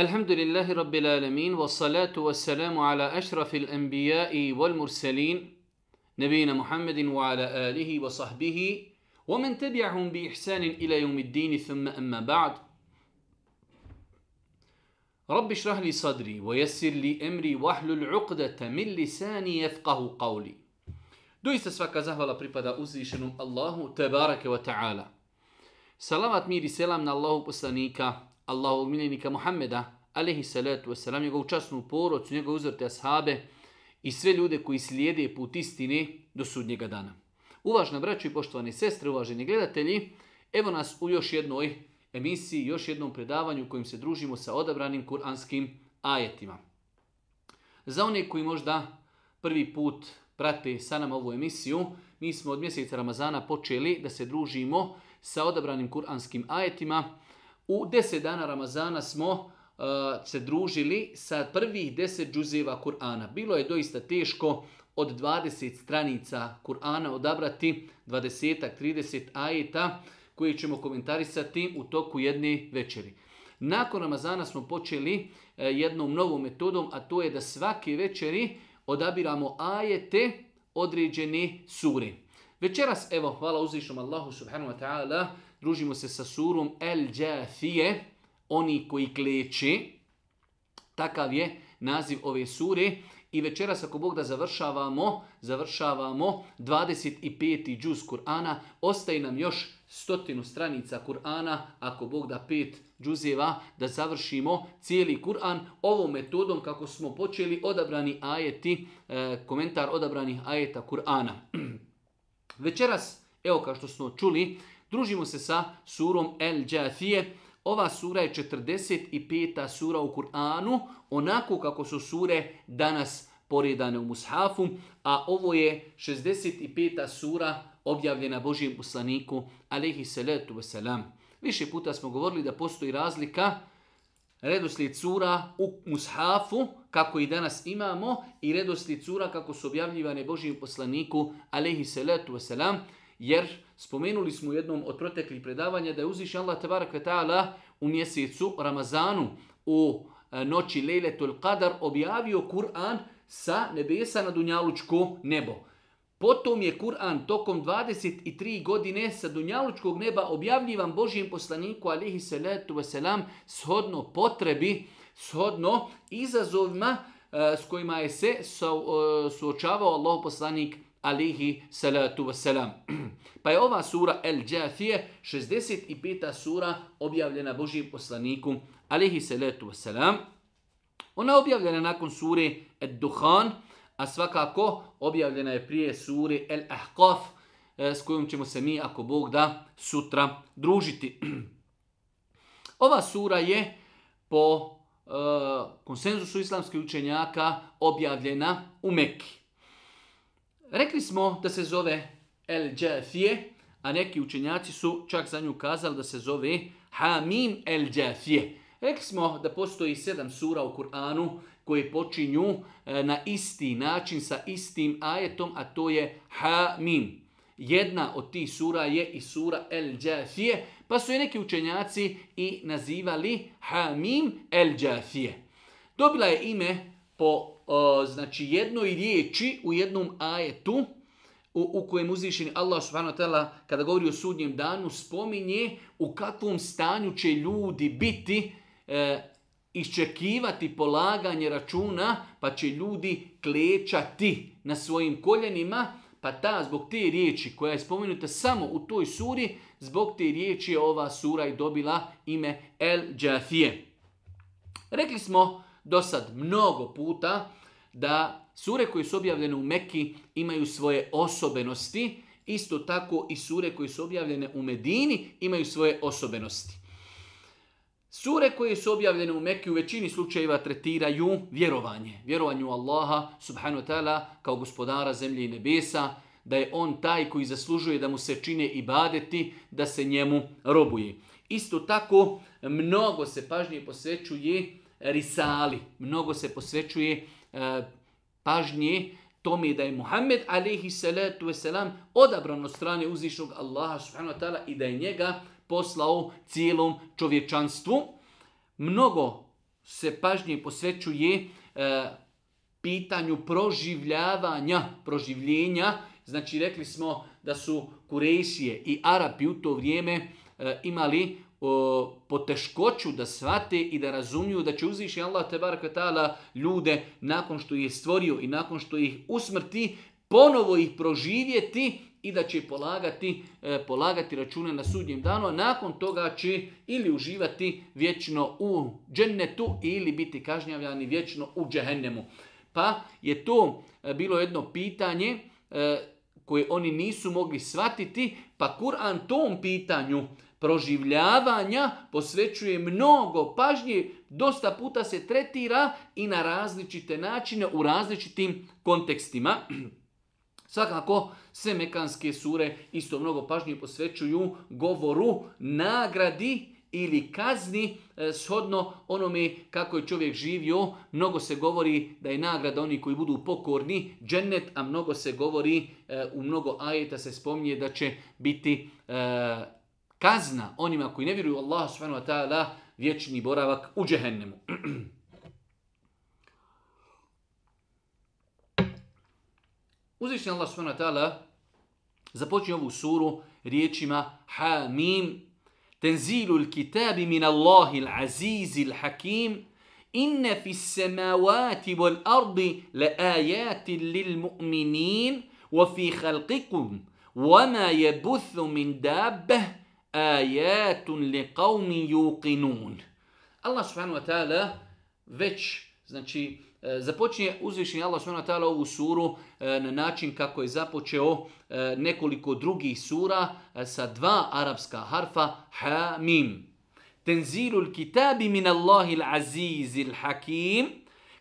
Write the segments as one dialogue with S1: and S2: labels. S1: الحمد لله رب العالمين والصلاة والسلام على أشرف الأنبياء والمرسلين نبينا محمد وعلى آله وصحبه ومن تبعهم بإحسان إلى يوم الدين ثم أما بعد رب اشرح لي صدري ويسر لي أمري واحلل عقدة من لساني يفقه قولي Doista svaka zahvala pripada uzvišenom الله تبارك وتعالى ta'ala. ميري mir الله بسانيكا Allahovog miljenika Muhammeda, alehi salatu wasalam, njegovu časnu porodcu, njegove uzvrte ashabe i sve ljude koji slijede put istine do sudnjega dana. Uvažna braćo i poštovane sestre, uvaženi gledatelji, evo nas u još jednoj emisiji, još jednom predavanju u kojem se družimo sa odabranim kuranskim ajetima. Za one koji možda prvi put prate sa nama ovu emisiju, mi smo od mjeseca Ramazana počeli da se družimo sa odabranim kuranskim ajetima, u deset dana Ramazana smo uh, se družili sa prvih deset džuzeva Kur'ana. Bilo je doista teško od 20 stranica Kur'ana odabrati 20-30 ajeta koje ćemo komentarisati u toku jedne večeri. Nakon Ramazana smo počeli uh, jednom novom metodom, a to je da svaki večeri odabiramo ajete određene sure. Večeras, evo, hvala uzvišnom Allahu subhanahu wa ta'ala, družimo se sa surom El jafije oni koji kleče, takav je naziv ove sure. I večeras ako Bog da završavamo, završavamo 25. džuz Kur'ana. Ostaje nam još stotinu stranica Kur'ana, ako Bog da pet džuzeva, da završimo cijeli Kur'an ovom metodom kako smo počeli odabrani ajeti, e, komentar odabranih ajeta Kur'ana. Večeras, evo kao što smo čuli, Družimo se sa surom El Jafije. Ova sura je 45. sura u Kur'anu, onako kako su sure danas poredane u Mushafu, a ovo je 65. sura objavljena Božijem poslaniku, alaihi salatu wasalam. Više puta smo govorili da postoji razlika redoslijed sura u Mushafu, kako i danas imamo, i redoslijed sura kako su objavljivane Božijem poslaniku, alaihi salatu wasalam, jer Spomenuli smo u jednom od proteklih predavanja da je Uziš Allah ta'ala u mjesecu Ramazanu u e, noći Lejletul Qadar objavio Kur'an sa nebesa na Dunjalučko nebo. Potom je Kur'an tokom 23 godine sa Dunjalučkog neba objavljivan Božijem poslaniku alihi salatu wasalam shodno potrebi, shodno izazovima e, s kojima je se e, suočavao Allah poslanik alihi salatu wasalam. Pa je ova sura El Džafije 65. sura objavljena Božijim poslaniku alihi salatu wasalam. Ona je objavljena nakon sure Ed Duhan, a svakako objavljena je prije sure El Ahqaf, eh, s kojom ćemo se mi, ako Bog da, sutra družiti. Ova sura je po eh, konsenzusu islamskih učenjaka objavljena u Mekki. Rekli smo da se zove El Jafije, a neki učenjaci su čak za nju kazali da se zove Hamim El Jafije. Rekli smo da postoji sedam sura u Kur'anu koje počinju e, na isti način sa istim ajetom, a to je Hamim. Jedna od tih sura je i sura El Jafije, pa su je neki učenjaci i nazivali Hamim El Jafije. Dobila je ime po znači jednoj riječi u jednom ajetu u, kojem uzvišeni Allah subhanahu ta'ala kada govori o sudnjem danu spominje u kakvom stanju će ljudi biti e, iščekivati polaganje računa pa će ljudi klečati na svojim koljenima pa ta zbog te riječi koja je spomenuta samo u toj suri zbog te riječi je ova sura i dobila ime El Džafije. Rekli smo do sad mnogo puta da sure koje su objavljene u Mekki imaju svoje osobenosti, isto tako i sure koje su objavljene u Medini imaju svoje osobenosti. Sure koje su objavljene u Mekki u većini slučajeva tretiraju vjerovanje. Vjerovanje u Allaha subhanu wa ta'ala kao gospodara zemlje i nebesa, da je on taj koji zaslužuje da mu se čine badeti da se njemu robuje. Isto tako, mnogo se pažnje posvećuje risali, mnogo se posvećuje E, pažnje tome da je Muhammed alejhi salatu selam odabran od strane uzvišnog Allaha subhanahu wa ta'ala i da je njega poslao cijelom čovječanstvu. Mnogo se pažnje posvećuje e, pitanju proživljavanja, proživljenja. Znači rekli smo da su Kurešije i Arapi u to vrijeme e, imali po poteškoću da shvate i da razumiju da će uzviši Allah ta'ala ljude nakon što ih je stvorio i nakon što ih usmrti, ponovo ih proživjeti i da će polagati, e, polagati račune na sudnjem danu, a nakon toga će ili uživati vječno u džennetu ili biti kažnjavljani vječno u džehennemu. Pa je to e, bilo jedno pitanje e, koje oni nisu mogli shvatiti, pa Kur'an tom pitanju proživljavanja posvećuje mnogo pažnje, dosta puta se tretira i na različite načine u različitim kontekstima. Svakako, sve mekanske sure isto mnogo pažnje posvećuju govoru, nagradi ili kazni e, shodno onome kako je čovjek živio. Mnogo se govori da je nagrada oni koji budu pokorni, džennet, a mnogo se govori, e, u mnogo ajeta se spominje da će biti e, kazna onima koji ne vjeruju Allah subhanahu wa ta'ala vječni boravak u džehennemu. Uzvišnji Allah subhanahu wa ta'ala započinje ovu suru riječima Hamim, tenzilul kitabi min Allahi l-azizi l-hakim, inne fi semavati wal ardi le ajatin lil mu'minin, wa fi khalqikum, wa ma jebuthu min dabbeh, ajatun li qavmi Allah subhanahu wa ta'ala već, znači, e, započinje uzvišenje Allah subhanahu wa ta'ala ovu suru e, na način kako je započeo e, nekoliko drugih sura sa dva arapska harfa ha mim. Tenzilul kitabi min Allahil azizil hakim.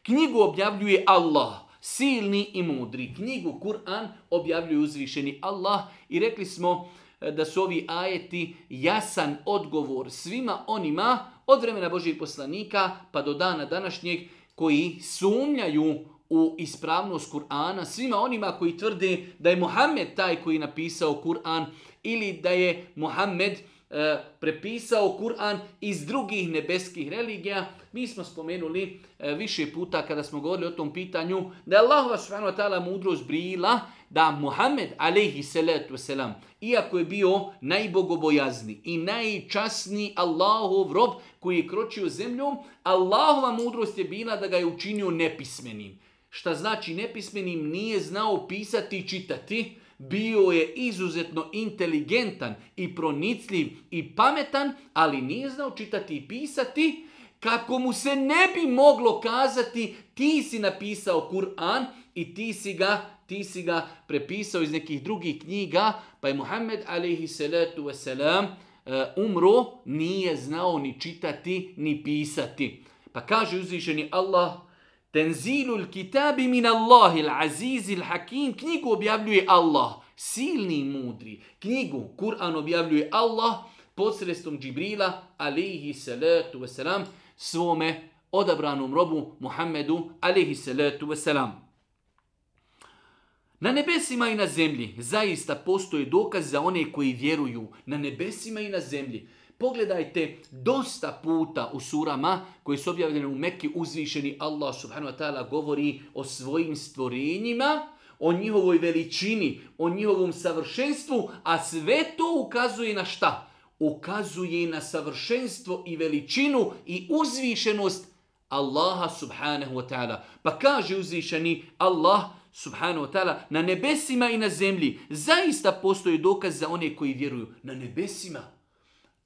S1: Knjigu objavljuje Allah, silni i mudri. Knjigu Kur'an objavljuje uzvišeni Allah i rekli smo E, da su ovi ajeti jasan odgovor svima onima od vremena Božih poslanika pa do dana današnjeg koji sumnjaju u ispravnost Kur'ana, svima onima koji tvrde da je Muhammed taj koji je napisao Kur'an ili da je Muhammed e, prepisao Kur'an iz drugih nebeskih religija. Mi smo spomenuli e, više puta kada smo govorili o tom pitanju da je Allah subhanahu mudrost brila da Muhammed alejhi salatu vesselam iako je bio najbogobojazni i najčasni Allahov rob koji je kročio zemljom, Allahova mudrost je bila da ga je učinio nepismenim. Šta znači nepismenim? Nije znao pisati i čitati, bio je izuzetno inteligentan i pronicljiv i pametan, ali nije znao čitati i pisati, kako mu se ne bi moglo kazati ti si napisao Kur'an, i ti si ga, ti si prepisao iz nekih drugih knjiga, pa je Muhammed alaihi salatu wasalam eh, umro, nije znao ni čitati, ni pisati. Pa kaže uzvišeni Allah, Tenzilul kitabi min Allahi azizil hakim, knjigu objavljuje Allah, silni i mudri. Knjigu, Kur'an objavljuje Allah, posredstvom Džibrila, alaihi salatu wasalam, svome odabranom robu Muhammedu, alaihi salatu wasalam. Na nebesima i na zemlji zaista postoji dokaz za one koji vjeruju. Na nebesima i na zemlji. Pogledajte dosta puta u surama koji su objavljene u Mekki uzvišeni Allah subhanahu wa ta'ala govori o svojim stvorenjima, o njihovoj veličini, o njihovom savršenstvu, a sve to ukazuje na šta? Ukazuje na savršenstvo i veličinu i uzvišenost Allaha subhanahu wa ta'ala. Pa kaže uzvišeni Allah subhanahu wa ta'ala, na nebesima i na zemlji zaista postoji dokaz za one koji vjeruju. Na nebesima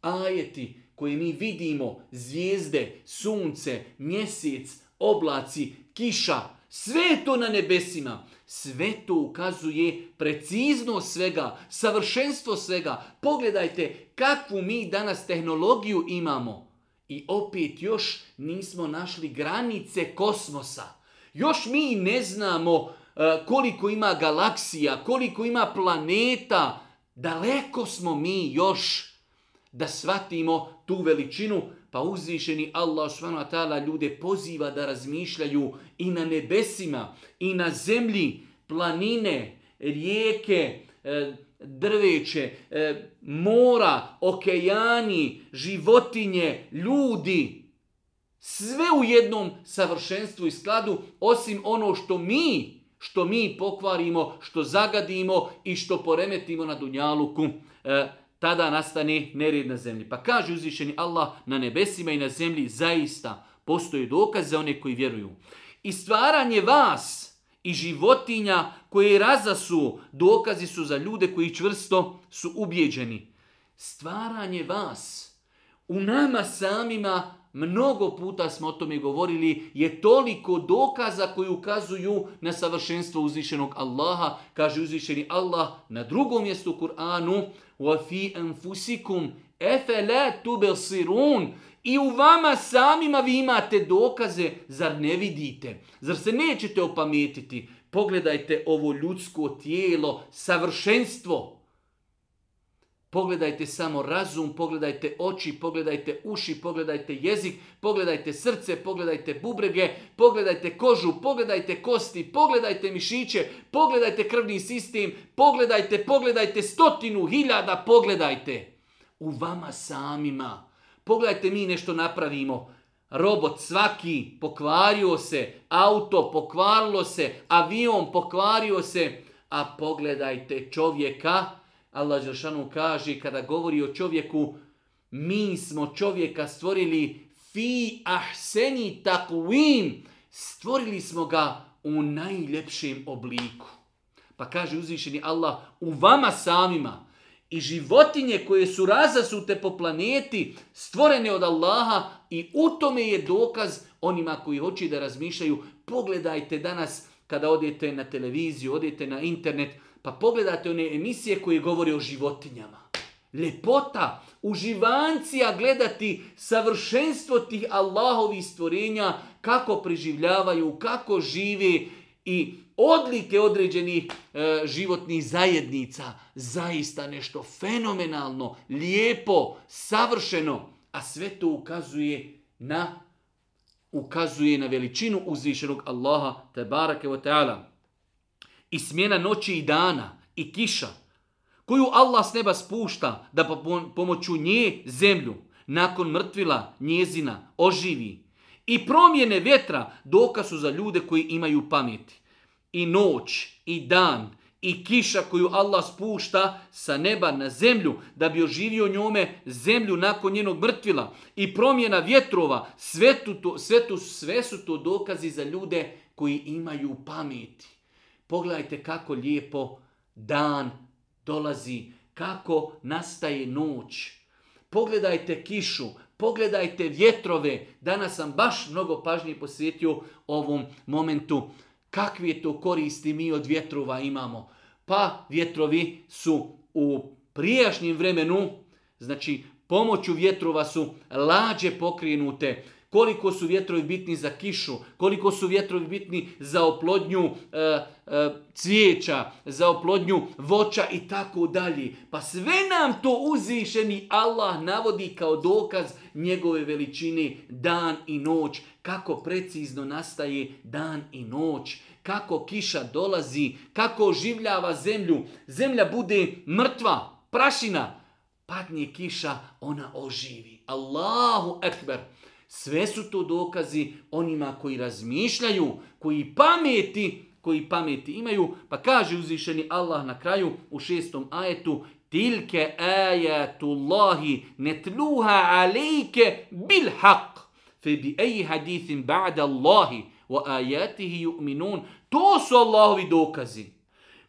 S1: ajeti koje mi vidimo, zvijezde, sunce, mjesec, oblaci, kiša, sve to na nebesima. Sve to ukazuje precizno svega, savršenstvo svega. Pogledajte kakvu mi danas tehnologiju imamo. I opet još nismo našli granice kosmosa. Još mi ne znamo E, koliko ima galaksija, koliko ima planeta, daleko smo mi još da shvatimo tu veličinu, pa uzvišeni Allah SWT ljude poziva da razmišljaju i na nebesima, i na zemlji, planine, rijeke, e, drveće, e, mora, okejani, životinje, ljudi. Sve u jednom savršenstvu i skladu, osim ono što mi što mi pokvarimo, što zagadimo i što poremetimo na dunjaluku, e, tada nastane nered na zemlji. Pa kaže uzvišeni Allah na nebesima i na zemlji zaista postoje dokaz za one koji vjeruju. I stvaranje vas i životinja koje razasu, dokazi su za ljude koji čvrsto su ubjeđeni. Stvaranje vas u nama samima mnogo puta smo o tome govorili, je toliko dokaza koji ukazuju na savršenstvo uzvišenog Allaha. Kaže uzvišeni Allah na drugom mjestu u Kur'anu وَفِي أَنفُسِكُمْ أَفَلَا تُبَصِرُونَ i u vama samima vi imate dokaze, zar ne vidite? Zar se nećete opametiti? Pogledajte ovo ljudsko tijelo, savršenstvo. Pogledajte samo razum, pogledajte oči, pogledajte uši, pogledajte jezik, pogledajte srce, pogledajte bubrege, pogledajte kožu, pogledajte kosti, pogledajte mišiće, pogledajte krvni sistem, pogledajte, pogledajte stotinu hiljada, pogledajte u vama samima. Pogledajte mi nešto napravimo. Robot svaki pokvario se, auto pokvarilo se, avion pokvario se, a pogledajte čovjeka Allah Žešanu kaže kada govori o čovjeku mi smo čovjeka stvorili fi ahseni takvim. Stvorili smo ga u najljepšem obliku. Pa kaže uzvišeni Allah u vama samima i životinje koje su razasute po planeti stvorene od Allaha i u tome je dokaz onima koji hoće da razmišljaju. Pogledajte danas kada odete na televiziju, odete na internet, pa pogledajte one emisije koje govore o životinjama. Lepota, uživancija gledati savršenstvo tih Allahovih stvorenja, kako preživljavaju, kako žive i odlike određenih e, životnih zajednica. Zaista nešto fenomenalno, lijepo, savršeno, a sve to ukazuje na ukazuje na veličinu uzvišenog Allaha te barake wa i smjena noći i dana i kiša koju Allah s neba spušta da pomoću nje zemlju nakon mrtvila njezina oživi i promjene vjetra dokazu za ljude koji imaju pameti. I noć, i dan, i kiša koju Allah spušta sa neba na zemlju da bi oživio njome zemlju nakon njenog mrtvila i promjena vjetrova, sve, tu to, sve su to dokazi za ljude koji imaju pameti. Pogledajte kako lijepo dan dolazi, kako nastaje noć. Pogledajte kišu, pogledajte vjetrove. Danas sam baš mnogo pažnje posjetio ovom momentu. Kakvi je to koristi mi od vjetrova imamo? Pa vjetrovi su u prijašnjem vremenu, znači pomoću vjetrova su lađe pokrenute, koliko su vjetrovi bitni za kišu, koliko su vjetrovi bitni za oplodnju e, e, cvijeća, za oplodnju voća i tako dalje. Pa sve nam to uzvišeni Allah navodi kao dokaz njegove veličine dan i noć, kako precizno nastaje dan i noć, kako kiša dolazi, kako oživljava zemlju, zemlja bude mrtva, prašina, padne kiša, ona oživi. Allahu ekber. Sve su to dokazi onima koji razmišljaju, koji pameti, koji pameti imaju. Pa kaže uzvišeni Allah na kraju u šestom ajetu Tilke ajatullahi netluha alejke bil haq. Fe bi eji hadithin ba'da Allahi wa ajatihi ju'minun. To su Allahovi dokazi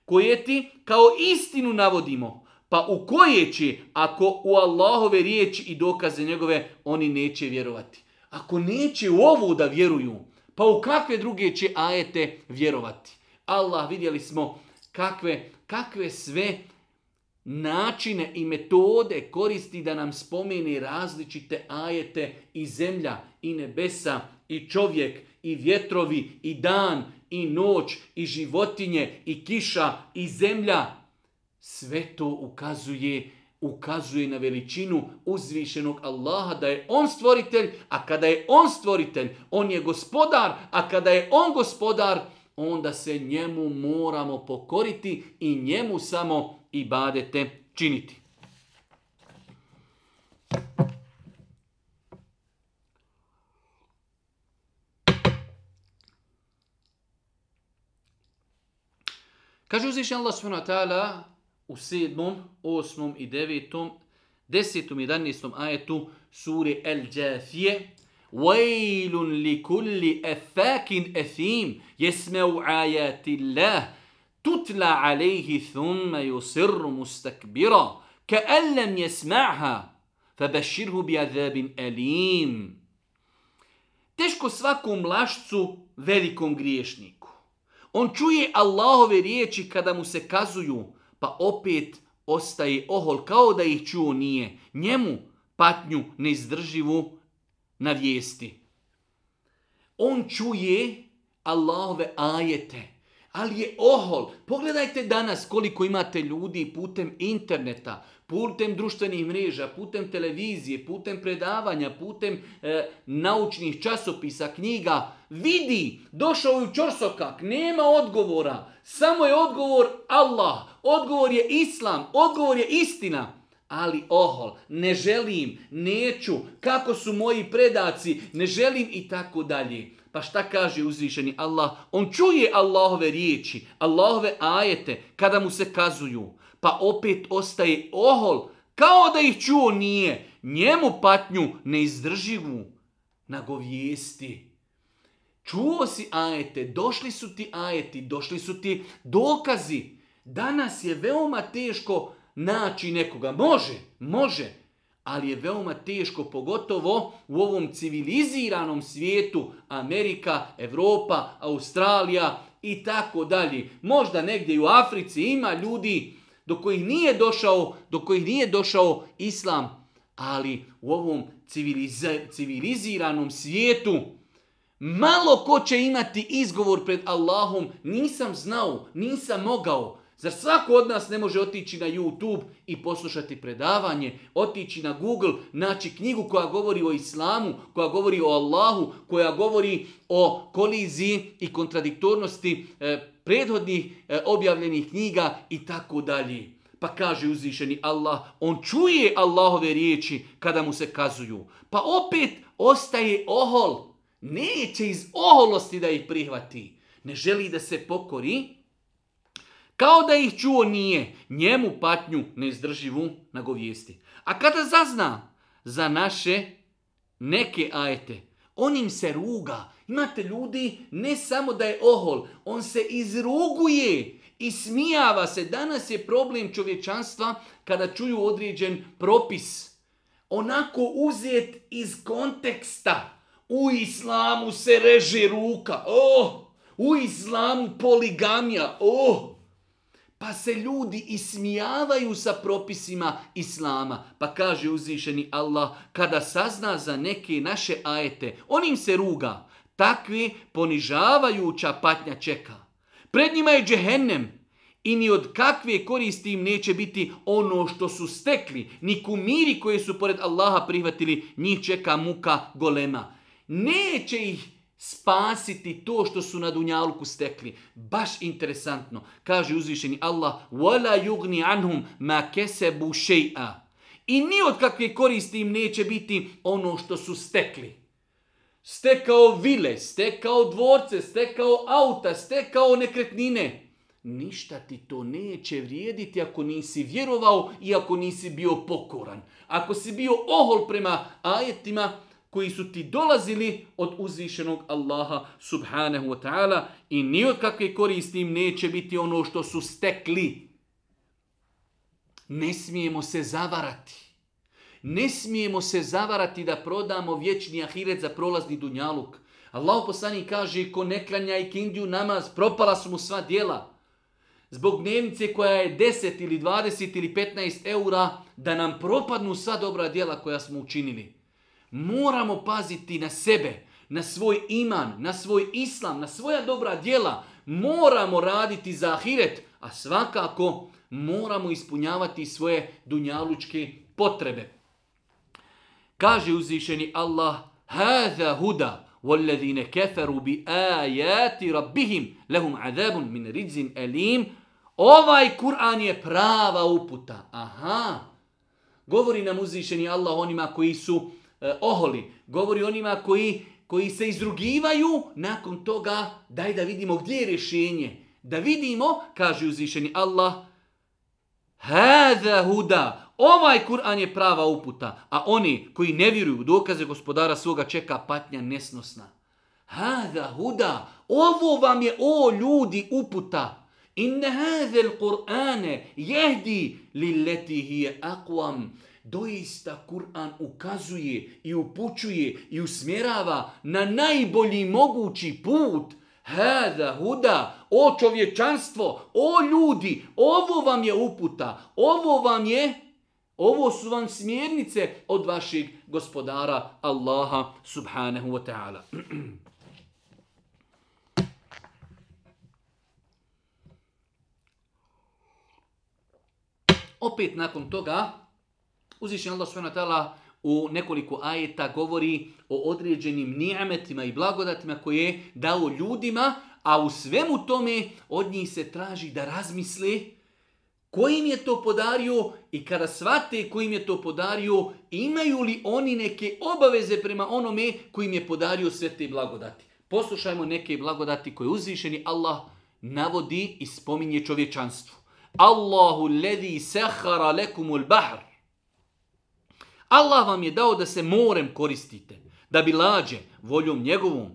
S1: koje ti kao istinu navodimo. Pa u koje će, ako u Allahove riječi i dokaze njegove, oni neće vjerovati. Ako neće u ovu da vjeruju, pa u kakve druge će ajete vjerovati? Allah, vidjeli smo kakve, kakve sve načine i metode koristi da nam spomeni različite ajete i zemlja i nebesa i čovjek i vjetrovi i dan i noć i životinje i kiša i zemlja. Sve to ukazuje ukazuje na veličinu uzvišenog Allaha da je on stvoritelj, a kada je on stvoritelj, on je gospodar, a kada je on gospodar, onda se njemu moramo pokoriti i njemu samo i badete činiti. Kaže uzvišen Allah subhanahu u 7., 8. i 9., 10. 11. ajetu sure El-Jafije Vajlun li kulli efakin efim jesmeu ajati lah tutla alejhi thumma yusirru mustakbira ka ellem jesma'ha fabashirhu bi azabin alim Teško svakom lašcu velikom griješniku. On čuje Allahove riječi kada mu se kazuju, pa opet ostaje ohol, kao da ih čuo nije. Njemu patnju neizdrživu vijesti. On čuje Allahove ajete, ali je ohol. Pogledajte danas koliko imate ljudi putem interneta, putem društvenih mreža, putem televizije, putem predavanja, putem e, naučnih časopisa, knjiga, vidi, došao je u čorsokak, nema odgovora, samo je odgovor Allah, odgovor je Islam, odgovor je istina. Ali ohol, ne želim, neću, kako su moji predaci, ne želim i tako dalje. Pa šta kaže uzvišeni Allah? On čuje Allahove riječi, Allahove ajete, kada mu se kazuju. Pa opet ostaje ohol, kao da ih čuo nije. Njemu patnju neizdrživu govijesti. Čuo si ajete, došli su ti ajeti, došli su ti dokazi. Danas je veoma teško naći nekoga. Može, može, ali je veoma teško, pogotovo u ovom civiliziranom svijetu, Amerika, Europa, Australija i tako dalje. Možda negdje u Africi ima ljudi do kojih nije došao, do kojih nije došao islam, ali u ovom civiliziranom svijetu Malo ko će imati izgovor pred Allahom, nisam znao, nisam mogao. Zar svako od nas ne može otići na YouTube i poslušati predavanje, otići na Google, naći knjigu koja govori o islamu, koja govori o Allahu, koja govori o koliziji i kontradiktornosti e, prethodnih e, objavljenih knjiga i tako dalje. Pa kaže uzvišeni Allah, on čuje Allahove riječi kada mu se kazuju. Pa opet ostaje ohol. Neće iz oholosti da ih prihvati. Ne želi da se pokori. Kao da ih čuo nije. Njemu patnju neizdrživu govijesti. A kada zazna za naše neke ajete, on im se ruga. Imate ljudi, ne samo da je ohol, on se izruguje i smijava se. Danas je problem čovječanstva kada čuju određen propis. Onako uzet iz konteksta. U islamu se reže ruka. Oh, u islamu poligamija. Oh, pa se ljudi ismijavaju sa propisima islama. Pa kaže uzvišeni Allah, kada sazna za neke naše ajete, on im se ruga. Takvi ponižavajuća patnja čeka. Pred njima je džehennem. I ni od kakve koristi im neće biti ono što su stekli, ni kumiri koje su pored Allaha prihvatili, njih čeka muka golema. Neće ih spasiti to što su na dunjalku stekli. Baš interesantno. Kaže uzvišeni Allah وَلَا يُغْنِ عَنْهُمْ مَا كَسَبُ I ni od kakve koristi im neće biti ono što su stekli. Stekao vile, stekao dvorce, stekao auta, stekao nekretnine. Ništa ti to neće vrijediti ako nisi vjerovao i ako nisi bio pokoran. Ako si bio ohol prema ajetima, koji su ti dolazili od uzvišenog Allaha subhanahu wa ta'ala i ni od kakve koristi im neće biti ono što su stekli. Ne smijemo se zavarati. Ne smijemo se zavarati da prodamo vječni ahiret za prolazni dunjaluk. Allah poslani kaže ko ne klanja i kindiju namaz, propala su mu sva dijela. Zbog dnevnice koja je 10 ili 20 ili 15 eura da nam propadnu sva dobra dijela koja smo učinili moramo paziti na sebe, na svoj iman, na svoj islam, na svoja dobra djela. Moramo raditi za ahiret, a svakako moramo ispunjavati svoje dunjalučke potrebe. Kaže uzvišeni Allah, Hada huda, keferu bi ajati rabbihim, lehum adabun min ridzin elim, Ovaj Kur'an je prava uputa. Aha. Govori nam uzvišeni Allah onima koji su E, oholi, govori onima koji, koji se izrugivaju, nakon toga daj da vidimo gdje je rješenje. Da vidimo, kaže uzvišeni Allah, Hada huda, ovaj Kur'an je prava uputa, a oni koji ne vjeruju u dokaze gospodara svoga čeka patnja nesnosna. Hada huda, ovo vam je o ljudi uputa. Inne hazel Kur'ane qurane jehdi lilleti hije aqwam doista Kur'an ukazuje i upućuje i usmjerava na najbolji mogući put. Hada, huda, o čovječanstvo, o ljudi, ovo vam je uputa, ovo vam je, ovo su vam smjernice od vašeg gospodara Allaha subhanahu wa ta'ala. Opet nakon toga Uzvišen Allah subhanahu u nekoliko ajeta govori o određenim nijametima i blagodatima koje je dao ljudima, a u svemu tome od njih se traži da razmisli kojim je to podario i kada shvate kojim je to podario, imaju li oni neke obaveze prema onome kojim je podario sve te blagodati. Poslušajmo neke blagodati koje uzvišeni Allah navodi i spominje čovječanstvu. Allahu ledi sehara lekumul bahr. Allah vam je dao da se morem koristite, da bi lađe voljom njegovom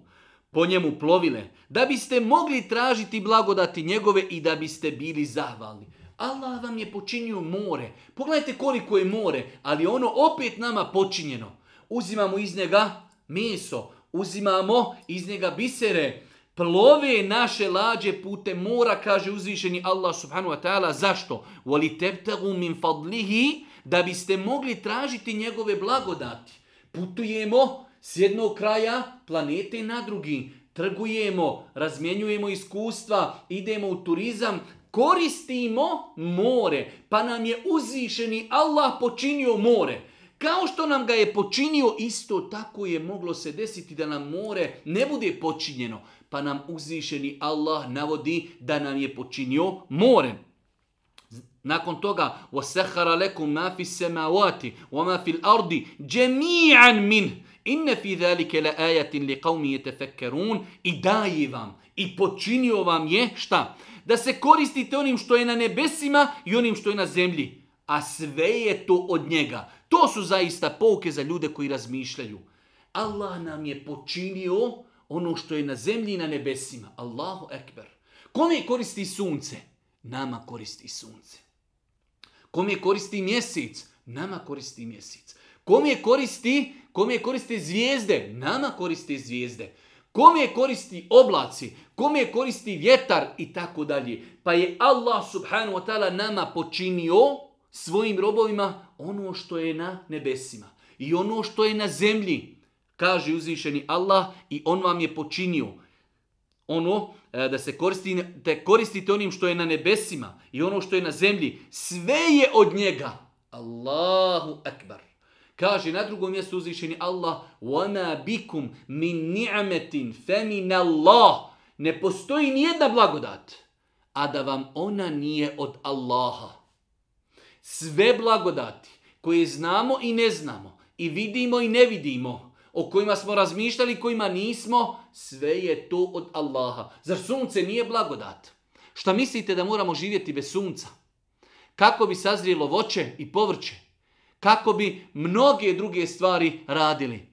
S1: po njemu plovile, da biste mogli tražiti blagodati njegove i da biste bili zahvalni. Allah vam je počinio more. Pogledajte koliko je more, ali ono opet nama počinjeno. Uzimamo iz njega meso, uzimamo iz njega bisere, plove naše lađe pute mora, kaže uzvišeni Allah subhanu wa ta'ala. Zašto? Voli مِنْ min fadlihi da biste mogli tražiti njegove blagodati. Putujemo s jednog kraja planete na drugi. Trgujemo, razmjenjujemo iskustva, idemo u turizam, koristimo more. Pa nam je uzvišeni Allah počinio more. Kao što nam ga je počinio, isto tako je moglo se desiti da nam more ne bude počinjeno. Pa nam uzvišeni Allah navodi da nam je počinio more. Nakon toga, وَسَحَرَ لَكُمْ مَا فِي السَّمَاوَاتِ وَمَا فِي الْأَرْضِ جَمِيعًا مِنْ إِنَّ fi ذَلِكَ la ajatin i daje vam i počinio vam je šta? Da se koristite onim što je na nebesima i onim što je na zemlji. A sve je to od njega. To su zaista pouke za ljude koji razmišljaju. Allah nam je počinio ono što je na zemlji i na nebesima. Allahu ekber. Kome koristi sunce? Nama koristi sunce. Kom je koristi mjesec? Nama koristi mjesec. Kom je koristi? Kom je koristi zvijezde? Nama koristi zvijezde. Kom je koristi oblaci? Kom je koristi vjetar? I tako dalje. Pa je Allah subhanahu wa ta'ala nama počinio svojim robovima ono što je na nebesima. I ono što je na zemlji. Kaže uzvišeni Allah i on vam je počinio ono E, da se koristite, koristite onim što je na nebesima i ono što je na zemlji. Sve je od njega. Allahu akbar. Kaže na drugom mjestu uzvišeni Allah وَمَا بِكُمْ مِنْ نِعْمَةٍ فَمِنَ اللَّهِ Ne postoji nijedna blagodat, a da vam ona nije od Allaha. Sve blagodati koje znamo i ne znamo, i vidimo i ne vidimo, o kojima smo razmišljali, kojima nismo, sve je to od Allaha. Zar sunce nije blagodat? Šta mislite da moramo živjeti bez sunca? Kako bi sazrijelo voće i povrće? Kako bi mnoge druge stvari radili?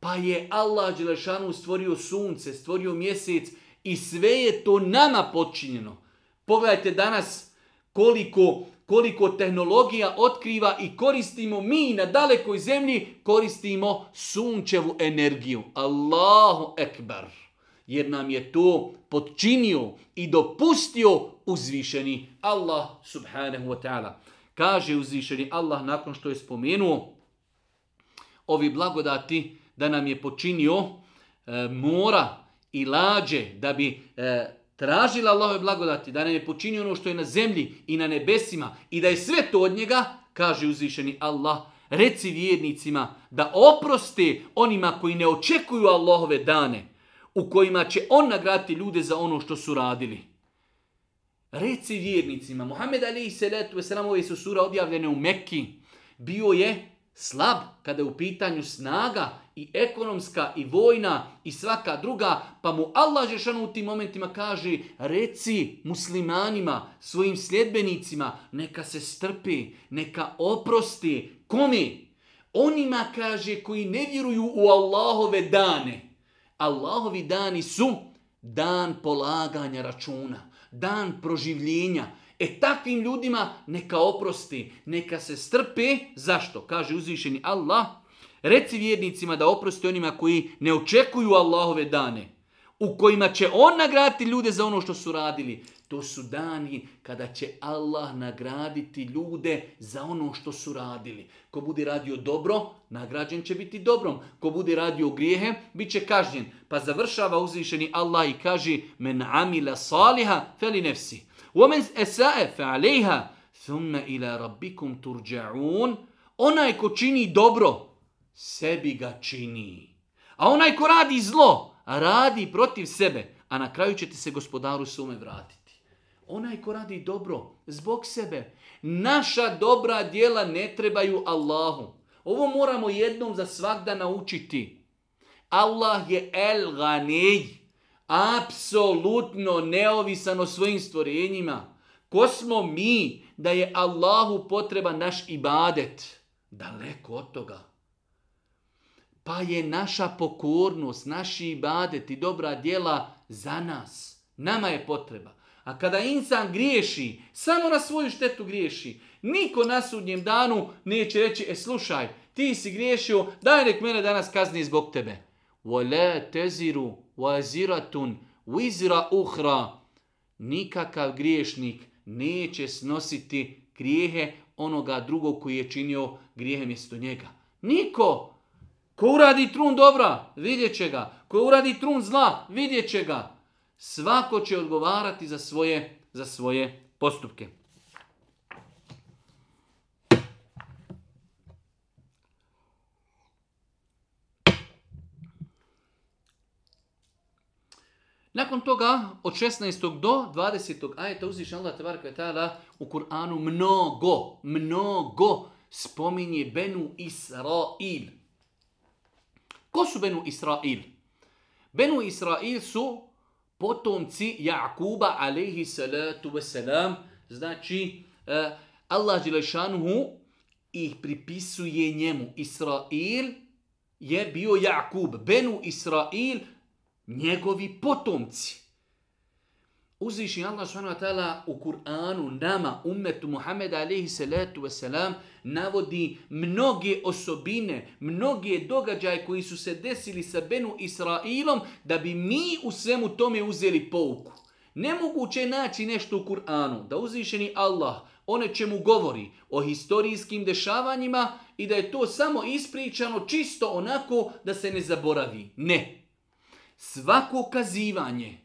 S1: Pa je Allah Đelešanu stvorio sunce, stvorio mjesec i sve je to nama počinjeno. Pogledajte danas koliko koliko tehnologija otkriva i koristimo mi na dalekoj zemlji, koristimo sunčevu energiju. Allahu ekbar. Jer nam je to podčinio i dopustio uzvišeni Allah subhanahu wa ta'ala. Kaže uzvišeni Allah nakon što je spomenuo ovi blagodati da nam je počinio e, mora i lađe da bi e, tražila Allahove blagodati, da nam je počinio ono što je na zemlji i na nebesima i da je sve to od njega, kaže uzvišeni Allah, reci vjernicima da oproste onima koji ne očekuju Allahove dane, u kojima će on nagrati ljude za ono što su radili. Reci vjernicima, Muhammed Ali i Seletu, ove su sura objavljene u Mekki, bio je slab kada je u pitanju snaga i ekonomska i vojna i svaka druga, pa mu Allah Žešanu u tim momentima kaže reci muslimanima, svojim sljedbenicima, neka se strpi, neka oprosti. Komi? Onima kaže koji ne vjeruju u Allahove dane. Allahovi dani su dan polaganja računa, dan proživljenja, E takvim ljudima neka oprosti, neka se strpe. Zašto? Kaže uzvišeni Allah. Reci vjernicima da oprosti onima koji ne očekuju Allahove dane. U kojima će on nagraditi ljude za ono što su radili. To su dani kada će Allah nagraditi ljude za ono što su radili. Ko bude radio dobro, nagrađen će biti dobrom. Ko bude radio grijehe, bit će kažnjen. Pa završava uzvišeni Allah i kaže Men amila saliha feli وَمِنْ أَسَاءَ فَعَلَيْهَا ثُمَّ إِلَىٰ رَبِّكُمْ تُرْجَعُونَ Onaj ko čini dobro, sebi ga čini. A onaj ko radi zlo, radi protiv sebe, a na kraju ćete se gospodaru sume vratiti. Onaj ko radi dobro, zbog sebe, naša dobra dijela ne trebaju Allahu. Ovo moramo jednom za svagda naučiti. Allah je el-ganej apsolutno neovisan o svojim stvorenjima. Ko smo mi da je Allahu potreba naš ibadet? Daleko od toga. Pa je naša pokornost, naši ibadet i dobra djela za nas. Nama je potreba. A kada insan griješi, samo na svoju štetu griješi, niko na sudnjem danu neće reći, e slušaj, ti si griješio, daj nek mene danas kazni zbog tebe. vole teziru Nikakav griješnik neće snositi grijehe onoga drugog koji je činio grijehe mjesto njega. Niko! Ko uradi trun dobra, vidjet će ga. Ko uradi trun zla, vidjet će ga. Svako će odgovarati za svoje, za svoje postupke. Nakon toga, od 16. do 20. ajeta uzviš Allah tebara u Kur'anu mnogo, mnogo spominje Benu Israil. Ko su Benu Israil? Benu Israil su potomci Jakuba alaihi salatu wasalam. Znači, eh, Allah Đelešanuhu ih pripisuje njemu. Israil je bio Jakub. Benu Israil njegovi potomci. Uzviši Allah s.w.t. u Kur'anu nama, umetu Muhammeda alaihi navodi mnoge osobine, mnoge događaje koji su se desili sa Benu Israilom, da bi mi u svemu tome uzeli pouku. Nemoguće je naći nešto u Kur'anu, da uzvišeni Allah o čemu govori, o historijskim dešavanjima i da je to samo ispričano čisto onako da se ne zaboravi. Ne. Svako kazivanje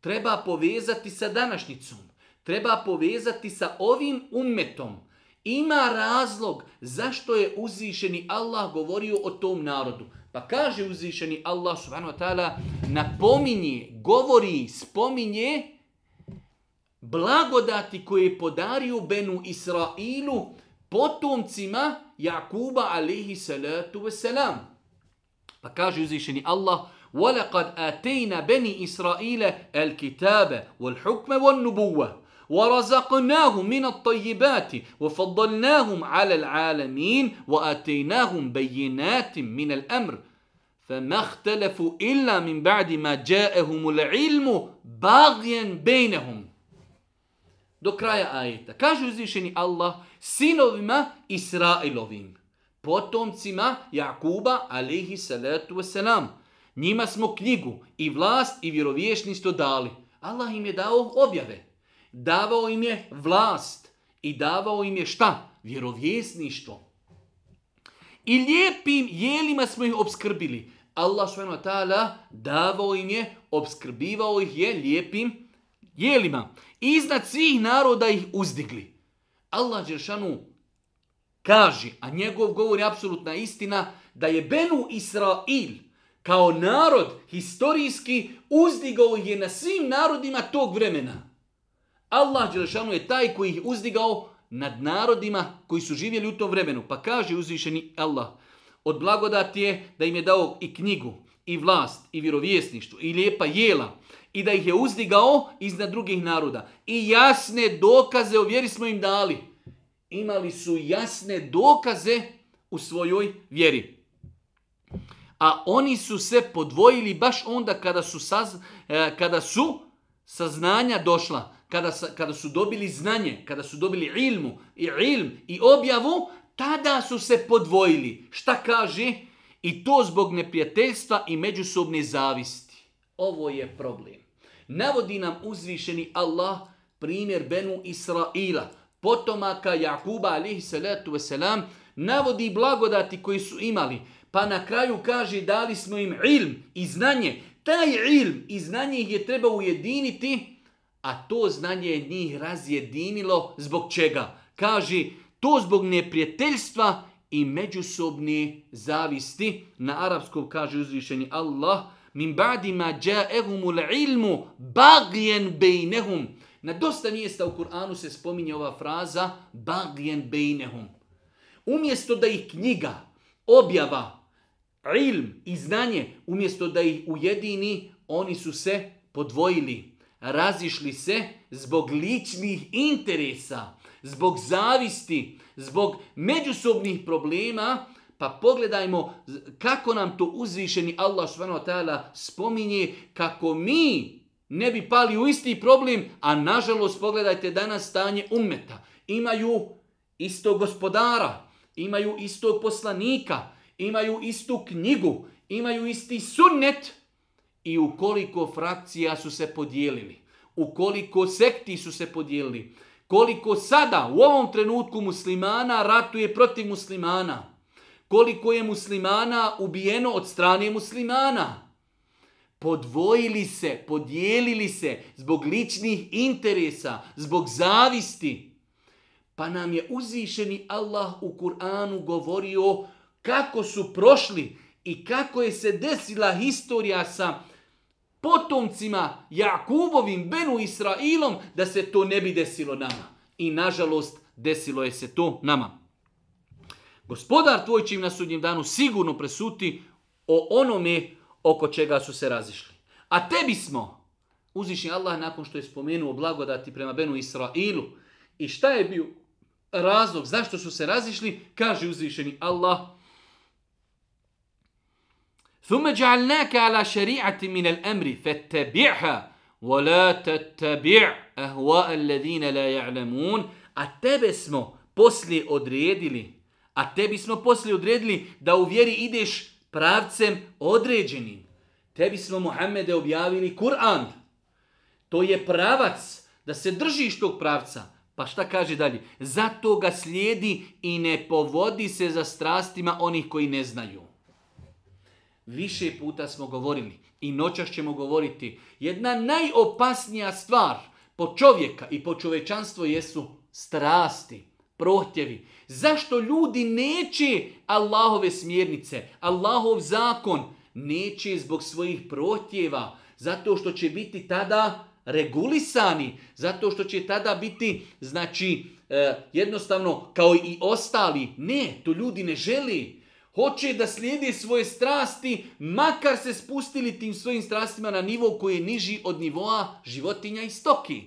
S1: treba povezati sa današnjicom, treba povezati sa ovim ummetom. Ima razlog zašto je uzvišeni Allah govorio o tom narodu. Pa kaže uzvišeni Allah subhanahu wa ta'ala napominje, govori, spominje blagodati koje je podario Benu Israilu potomcima Jakuba alihi salatu wasalam. Pa kaže uzvišeni Allah ولقد آتينا بني إسرائيل الكتاب والحكم والنبوة ورزقناهم من الطيبات وفضلناهم على العالمين وآتيناهم بينات من الأمر فما اختلفوا إلا من بعد ما جاءهم العلم باغيا بينهم Do kraja ajeta. Kaže uzvišeni Allah sinovima Israilovim, potomcima Jakuba alaihi salatu wasalam. Njima smo knjigu i vlast i vjerovješnjstvo dali. Allah im je dao objave. Davao im je vlast i davao im je šta? Vjerovjesništvo. I lijepim jelima smo ih obskrbili. Allah subhanahu davao im je, obskrbivao ih je lijepim jelima. Iznad svih naroda ih uzdigli. Allah Đeršanu kaže, a njegov govor je apsolutna istina, da je Benu Israil kao narod historijski uzdigao je na svim narodima tog vremena. Allah Đelešanu je taj koji ih uzdigao nad narodima koji su živjeli u tom vremenu. Pa kaže uzvišeni Allah, od blagodati je da im je dao i knjigu, i vlast, i vjerovjesništvo, i lijepa jela, i da ih je uzdigao iznad drugih naroda. I jasne dokaze o vjeri smo im dali. Imali su jasne dokaze u svojoj vjeri a oni su se podvojili baš onda kada su, e, kada su saznanja došla, kada, kada su dobili znanje, kada su dobili ilmu i ilm i objavu, tada su se podvojili. Šta kaže? I to zbog neprijateljstva i međusobne zavisti. Ovo je problem. Navodi nam uzvišeni Allah primjer Benu Israila, potomaka Jakuba alihi salatu wasalam, navodi blagodati koji su imali. Pa na kraju kaže dali smo im ilm i znanje. Taj ilm i znanje ih je treba ujediniti, a to znanje je njih razjedinilo zbog čega? Kaže to zbog neprijateljstva i međusobne zavisti. Na arapskom kaže uzvišeni Allah min badima ilmu bagjen bejnehum. Na dosta mjesta u Kur'anu se spominje ova fraza bagjen bejnehum. Umjesto da ih knjiga, objava, ilm i znanje, umjesto da ih ujedini, oni su se podvojili. Razišli se zbog ličnih interesa, zbog zavisti, zbog međusobnih problema, pa pogledajmo kako nam to uzvišeni Allah s.w.t. spominje kako mi ne bi pali u isti problem, a nažalost pogledajte danas stanje ummeta. Imaju istog gospodara, imaju istog poslanika, imaju istu knjigu, imaju isti sunnet i u koliko frakcija su se podijelili, u koliko sekti su se podijelili, koliko sada u ovom trenutku muslimana ratuje protiv muslimana, koliko je muslimana ubijeno od strane muslimana. Podvojili se, podijelili se zbog ličnih interesa, zbog zavisti. Pa nam je uzišeni Allah u Kur'anu govorio kako su prošli i kako je se desila historija sa potomcima Jakubovim, Benu Israilom, da se to ne bi desilo nama. I nažalost, desilo je se to nama. Gospodar tvoj će im na sudnjem danu sigurno presuti o onome oko čega su se razišli. A tebi smo, uzvišnji Allah nakon što je spomenuo blagodati prema Benu Israilu, i šta je bio razlog zašto su se razišli, kaže uzvišeni Allah ثم جعلناك على a من A tebe smo poslije odredili, a tebi smo poslije odredili da u vjeri ideš pravcem određenim. Tebi smo Muhammede objavili Kur'an. To je pravac da se držiš tog pravca. Pa šta kaže dalje? Zato ga slijedi i ne povodi se za strastima onih koji ne znaju. Više puta smo govorili i noćas ćemo govoriti. Jedna najopasnija stvar po čovjeka i po čovečanstvo jesu strasti, prohtjevi. Zašto ljudi neće Allahove smjernice, Allahov zakon? Neće zbog svojih prohtjeva, zato što će biti tada regulisani, zato što će tada biti, znači, eh, jednostavno, kao i ostali. Ne, to ljudi ne želi. Hoće da slijedi svoje strasti, makar se spustili tim svojim strastima na nivo koji je niži od nivoa životinja i stoki.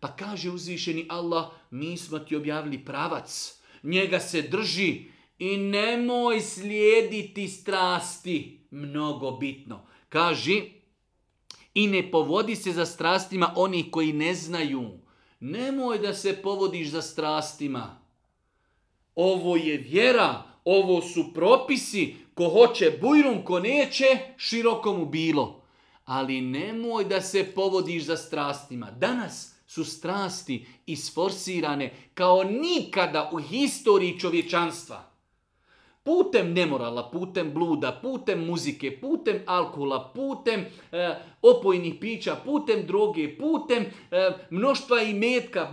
S1: Pa kaže uzvišeni Allah, mi smo ti objavili pravac, njega se drži i nemoj slijediti strasti. Mnogo bitno. Kaži, i ne povodi se za strastima onih koji ne znaju. Nemoj da se povodiš za strastima. Ovo je vjera, ovo su propisi, ko hoće bujrum, ko neće, široko mu bilo. Ali nemoj da se povodiš za strastima. Danas su strasti isforsirane kao nikada u historiji čovječanstva. Putem nemorala, putem bluda, putem muzike, putem alkula, putem e, opojnih pića, putem droge, putem e, mnoštva i metka,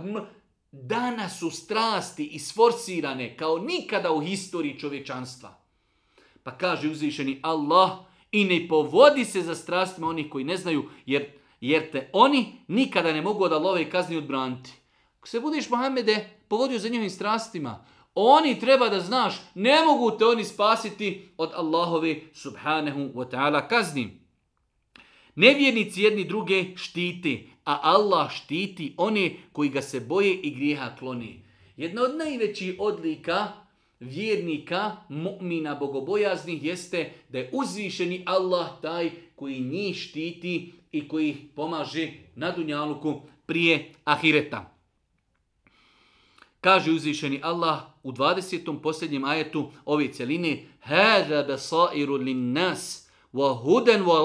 S1: Danas su strasti isforsirane kao nikada u historiji čovječanstva. Pa kaže uzvišeni Allah i ne povodi se za strastima onih koji ne znaju jer, jer te oni nikada ne mogu od Allahove kazni odbraniti. Ako se budeš Mohamede povodio za njihovim strastima, oni treba da znaš, ne mogu te oni spasiti od Allahove subhanahu wa ta'ala kazni. Nevjernici jedni druge štiti a Allah štiti one koji ga se boje i grijeha kloni. Jedna od najvećih odlika vjernika, mu'mina, bogobojaznih jeste da je uzvišeni Allah taj koji njih štiti i koji ih pomaže na dunjaluku prije ahireta. Kaže uzvišeni Allah u 20. posljednjem ajetu ove cjeline هَذَا بَصَائِرُ لِنَّاسِ nas wa huden wa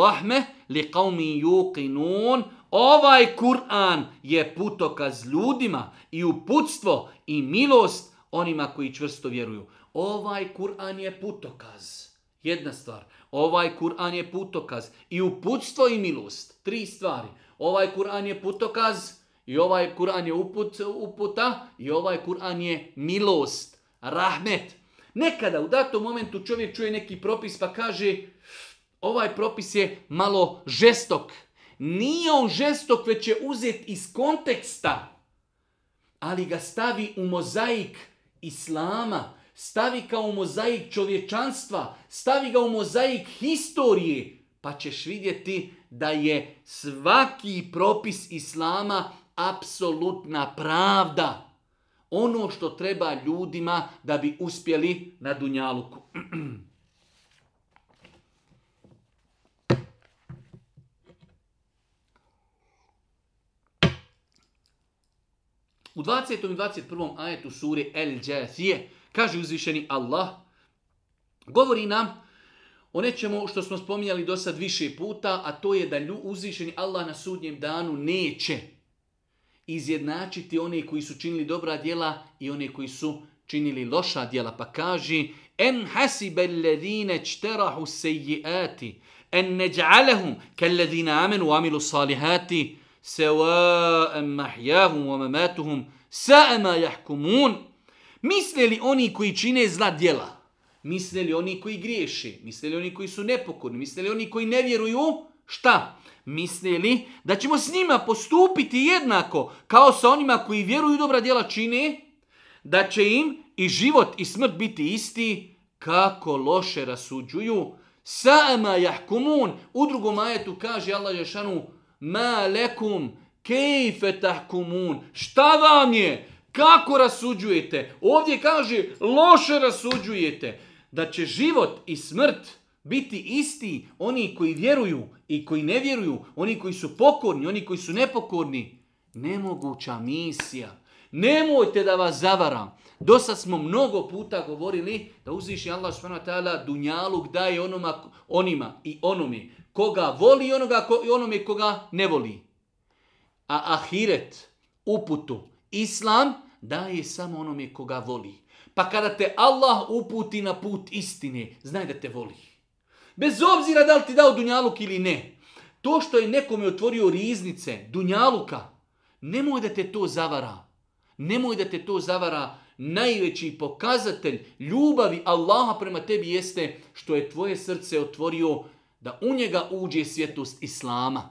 S1: Ovaj Kur'an je putokaz ljudima i uputstvo i milost onima koji čvrsto vjeruju. Ovaj Kur'an je putokaz. Jedna stvar. Ovaj Kur'an je putokaz i uputstvo i milost. Tri stvari. Ovaj Kur'an je putokaz i ovaj Kur'an je uput, uputa i ovaj Kur'an je milost. Rahmet. Nekada u datom momentu čovjek čuje neki propis pa kaže ovaj propis je malo žestok. Nije on žestok, već je uzet iz konteksta, ali ga stavi u mozaik islama, stavi ga u mozaik čovječanstva, stavi ga u mozaik historije, pa ćeš vidjeti da je svaki propis islama apsolutna pravda. Ono što treba ljudima da bi uspjeli na Dunjaluku. U 20. i 21. ajetu suri El Džathije kaže uzvišeni Allah, govori nam o nečemu što smo spominjali do sad više puta, a to je da uzvišeni Allah na sudnjem danu neće izjednačiti one koji su činili dobra djela i one koji su činili loša djela. Pa kaže, en hasibe alledhine čterahu sejiati, en neđalehum amanu amenu amilu salihati, سواء mahyahum wa mamatuhum sa'ama yahkumun Misle li oni koji čine zla djela? Misle li oni koji griješe? Misle li oni koji su nepokorni? Misle li oni koji ne vjeruju? Šta? Misle li da ćemo s njima postupiti jednako kao sa onima koji vjeruju dobra djela čine? Da će im i život i smrt biti isti? Kako loše rasuđuju? Sa'ama jahkumun. U drugom ajetu kaže Allah Žešanu ma lekum kejfe tahkumun. Šta vam je? Kako rasuđujete? Ovdje kaže loše rasuđujete. Da će život i smrt biti isti oni koji vjeruju i koji ne vjeruju, oni koji su pokorni, oni koji su nepokorni. Nemoguća misija. Nemojte da vas zavaram. sad smo mnogo puta govorili da uzviši Allah subhanahu wa dunjaluk daje onima i onome koga voli i onoga ko, onome koga ne voli. A ahiret, uputu, islam daje samo onome koga voli. Pa kada te Allah uputi na put istine, znaj da te voli. Bez obzira da li ti dao dunjaluk ili ne. To što je nekome otvorio riznice, dunjaluka, nemoj da te to zavara. Nemoj da te to zavara. Najveći pokazatelj ljubavi Allaha prema tebi jeste što je tvoje srce otvorio da u njega uđe svjetlost Islama.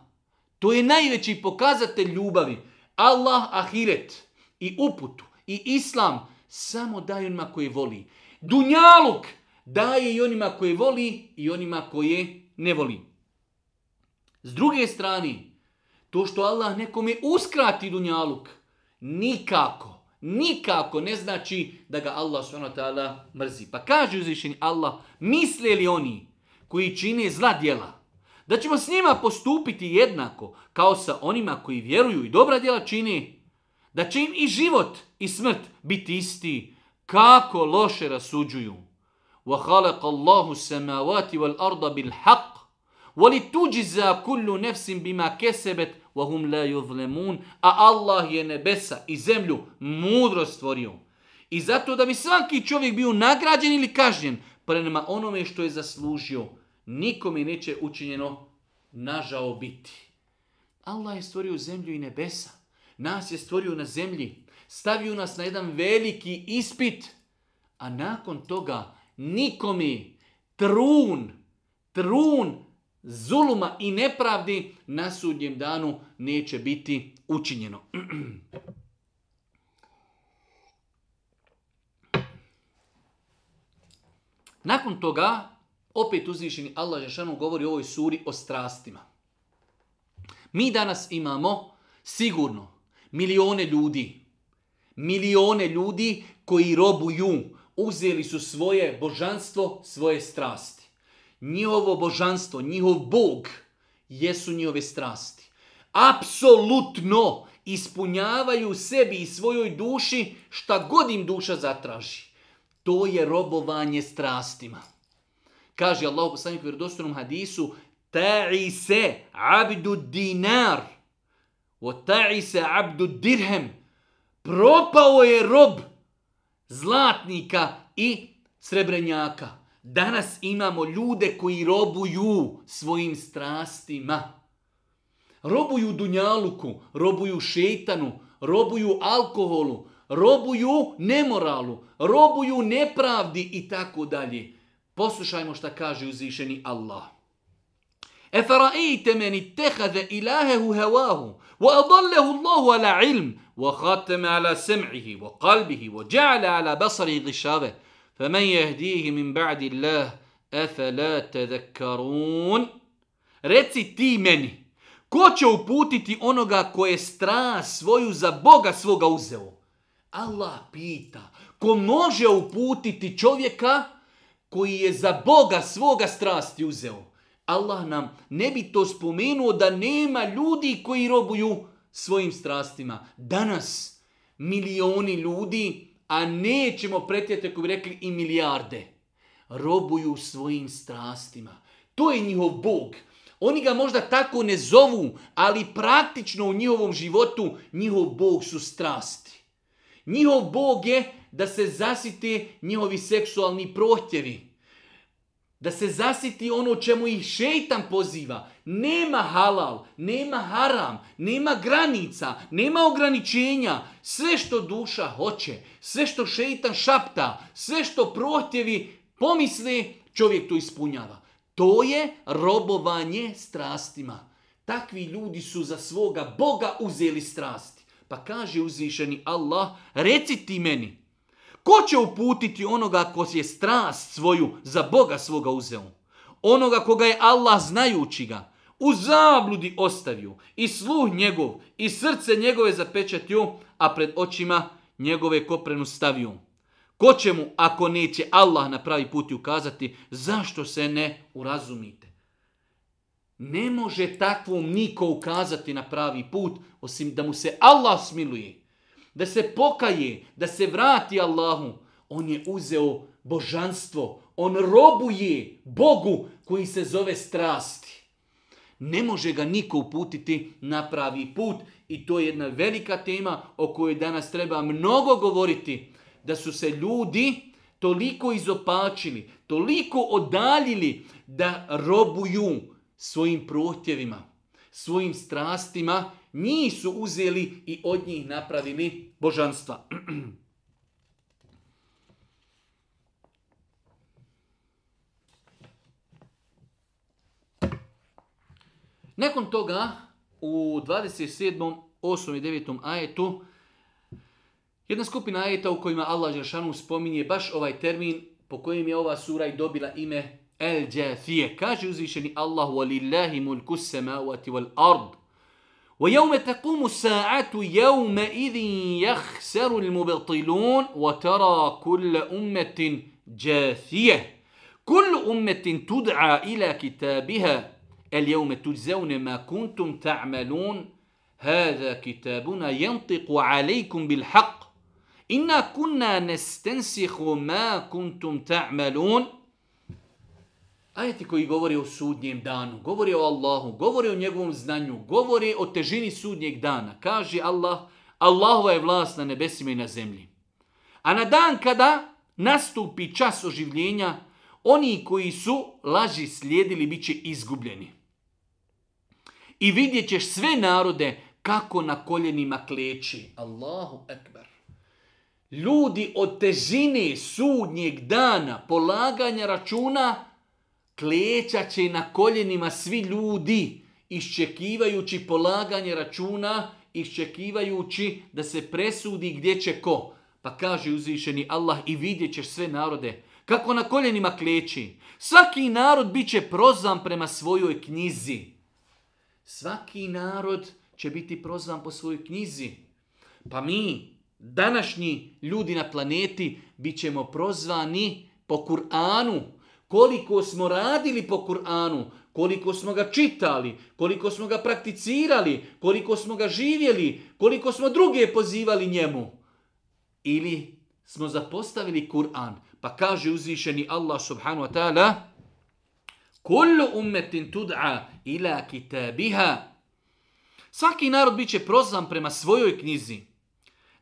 S1: To je najveći pokazatelj ljubavi. Allah ahiret i uputu i Islam samo daje onima koje voli. Dunjaluk daje i onima koje voli i onima koje ne voli. S druge strane, to što Allah nekome uskrati dunjaluk, nikako, nikako ne znači da ga Allah tada mrzi. Pa kaže uzvišenji Allah, misle li oni koji čine zla djela, da ćemo s njima postupiti jednako kao sa onima koji vjeruju i dobra djela čini, da će im i život i smrt biti isti, kako loše rasuđuju. وَخَلَقَ اللَّهُ سَمَاوَاتِ وَالْأَرْضَ بِالْحَقِّ وَلِتُجِزَا كُلُّ نَفْسٍ بِمَا كَسَبَتْ وَهُمْ لَا يُظْلَمُونَ A Allah je nebesa i zemlju mudro stvorio. I zato da bi svaki čovjek bio nagrađen ili kažnjen, prema onome što je zaslužio, nikome neće učinjeno nažao biti. Allah je stvorio zemlju i nebesa. Nas je stvorio na zemlji. Stavio nas na jedan veliki ispit. A nakon toga nikome trun, trun zuluma i nepravdi na sudnjem danu neće biti učinjeno. Nakon toga, opet uzvišeni Allah Žešanu govori o ovoj suri o strastima. Mi danas imamo sigurno milione ljudi, milione ljudi koji robuju, uzeli su svoje božanstvo, svoje strasti. Njihovo božanstvo, njihov bog, jesu njihove strasti. Apsolutno ispunjavaju sebi i svojoj duši šta god im duša zatraži. To je robovanje strastima. Kaže Allah poslanik u vjerodostojnom hadisu Ta'i se abdu dinar o ta'i se abdu dirhem propao je rob zlatnika i srebrenjaka. Danas imamo ljude koji robuju svojim strastima. Robuju dunjaluku, robuju šetanu, robuju alkoholu, robuju nemoralu, robuju nepravdi i tako dalje. Poslušajmo šta kaže uzvišeni Allah. Efaraite meni tehade ilahehu hevahu, wa adallahu Allahu ala ilm, wa khateme ala sem'ihi, wa kalbihi, wa ja'ala ala basari gishave, fe men jehdihi min ba'di Allah, Reci ti meni, ko će uputiti onoga koje stra svoju za Boga svoga uzeo? Allah pita, ko može uputiti čovjeka koji je za Boga svoga strasti uzeo. Allah nam ne bi to spomenuo da nema ljudi koji robuju svojim strastima. Danas milioni ljudi, a nećemo pretjeti ako bi rekli i milijarde, robuju svojim strastima. To je njihov Bog. Oni ga možda tako ne zovu, ali praktično u njihovom životu njihov Bog su strasti. Njihov Bog je da se zasite njihovi seksualni prohtjevi. Da se zasiti ono čemu ih šeitan poziva. Nema halal, nema haram, nema granica, nema ograničenja. Sve što duša hoće, sve što šeitan šapta, sve što prohtjevi pomisli, čovjek to ispunjava. To je robovanje strastima. Takvi ljudi su za svoga Boga uzeli strast. Pa kaže uzvišeni Allah, reci ti meni, ko će uputiti onoga ko je strast svoju za Boga svoga uzeo? Onoga koga je Allah znajući ga, u zabludi ostavio i sluh njegov i srce njegove zapečatio, a pred očima njegove koprenu stavio. Ko će mu, ako neće Allah na pravi put ukazati, zašto se ne urazumite? Ne može takvom niko ukazati na pravi put, osim da mu se Allah smiluje, da se pokaje, da se vrati Allahu. On je uzeo božanstvo, on robuje Bogu koji se zove strasti. Ne može ga niko uputiti na pravi put i to je jedna velika tema o kojoj danas treba mnogo govoriti. Da su se ljudi toliko izopačili, toliko odaljili da robuju, svojim prohtjevima, svojim strastima, njih su uzeli i od njih napravili božanstva. Nakon toga u 27. 8. i 9. ajetu jedna skupina ajeta u kojima Allah Žešanu spominje baš ovaj termin po kojem je ova sura i dobila ime الجاثية كاجوزي شني الله ولله ملك السماوات والأرض ويوم تقوم الساعة يومئذ يخسر المبطلون وترى كل أمة جاثية كل أمة تدعى إلى كتابها اليوم تجزون ما كنتم تعملون هذا كتابنا ينطق عليكم بالحق إنا كنا نستنسخ ما كنتم تعملون Ajeti koji govori o sudnjem danu, govori o Allahu, govori o njegovom znanju, govori o težini sudnjeg dana. Kaže Allah, Allahova je vlast na nebesima i na zemlji. A na dan kada nastupi čas oživljenja, oni koji su laži slijedili bit će izgubljeni. I vidjet ćeš sve narode kako na koljenima kleči. Allahu ekber. Ljudi od težine sudnjeg dana polaganja računa Kleća će na koljenima svi ljudi, iščekivajući polaganje računa, iščekivajući da se presudi gdje će ko. Pa kaže uzvišeni Allah i vidjet ćeš sve narode. Kako na koljenima kleči. Svaki narod bit će prozvan prema svojoj knjizi. Svaki narod će biti prozvan po svojoj knjizi. Pa mi, današnji ljudi na planeti, bit ćemo prozvani po Kur'anu, koliko smo radili po Kur'anu, koliko smo ga čitali, koliko smo ga prakticirali, koliko smo ga živjeli, koliko smo druge pozivali njemu. Ili smo zapostavili Kur'an, pa kaže uzvišeni Allah subhanu wa ta'ala Kullu ummetin tud'a ila kitabiha. Svaki narod bit će prozvan prema svojoj knjizi.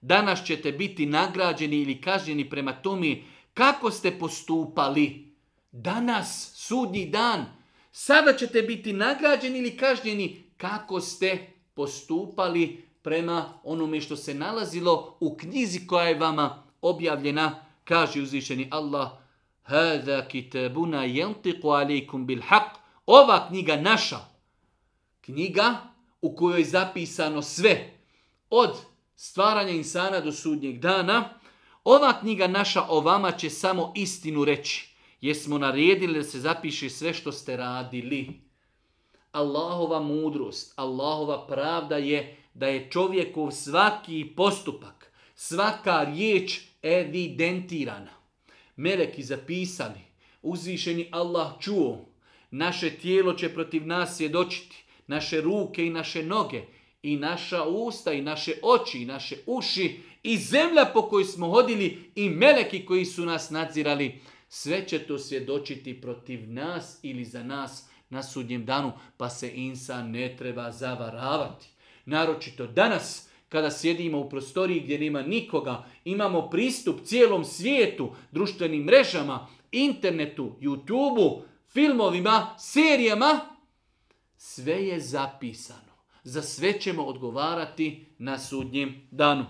S1: Danas ćete biti nagrađeni ili kažnjeni prema tome kako ste postupali. Danas, sudnji dan, sada ćete biti nagrađeni ili kažnjeni kako ste postupali prema onome što se nalazilo u knjizi koja je vama objavljena, kaže uzvišeni Allah, Hada kitabuna jentiku alaikum bil Ova knjiga naša, knjiga u kojoj je zapisano sve, od stvaranja insana do sudnjeg dana, ova knjiga naša o vama će samo istinu reći. Jesmo naredili da se zapiše sve što ste radili. Allahova mudrost, Allahova pravda je da je čovjekov svaki postupak, svaka riječ evidentirana. Meleki zapisani, uzvišeni Allah čuo, naše tijelo će protiv nas svjedočiti, naše ruke i naše noge, i naša usta, i naše oči, i naše uši, i zemlja po kojoj smo hodili, i meleki koji su nas nadzirali. Sve će to svjedočiti protiv nas ili za nas na sudnjem danu, pa se insa ne treba zavaravati. Naročito danas, kada sjedimo u prostoriji gdje nema nikoga, imamo pristup cijelom svijetu, društvenim mrežama, internetu, youtube filmovima, serijama, sve je zapisano. Za sve ćemo odgovarati na sudnjem danu.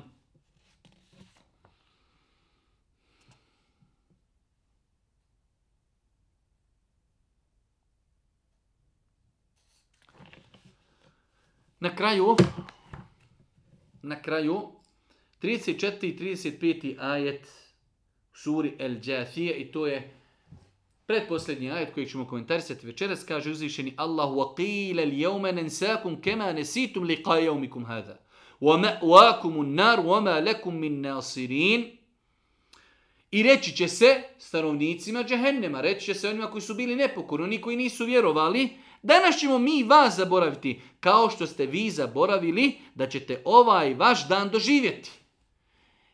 S1: Na kraju, na kraju, 34. i 35. ajet suri El i to je Pretposljednji ajet koji ćemo komentarisati večeras kaže uzvišeni Allah وَقِيلَ الْيَوْمَ نَنْسَاكُمْ كَمَا نَسِيتُمْ لِقَا يَوْمِكُمْ هَذَا وَمَأْوَاكُمُ النَّارُ وَمَا لَكُمْ مِنْ نَاصِرِينَ I reći će se stanovnicima džehennema, reći će se onima koji su bili nepokorni, oni koji nisu vjerovali, Danas ćemo mi vas zaboraviti, kao što ste vi zaboravili da ćete ovaj vaš dan doživjeti.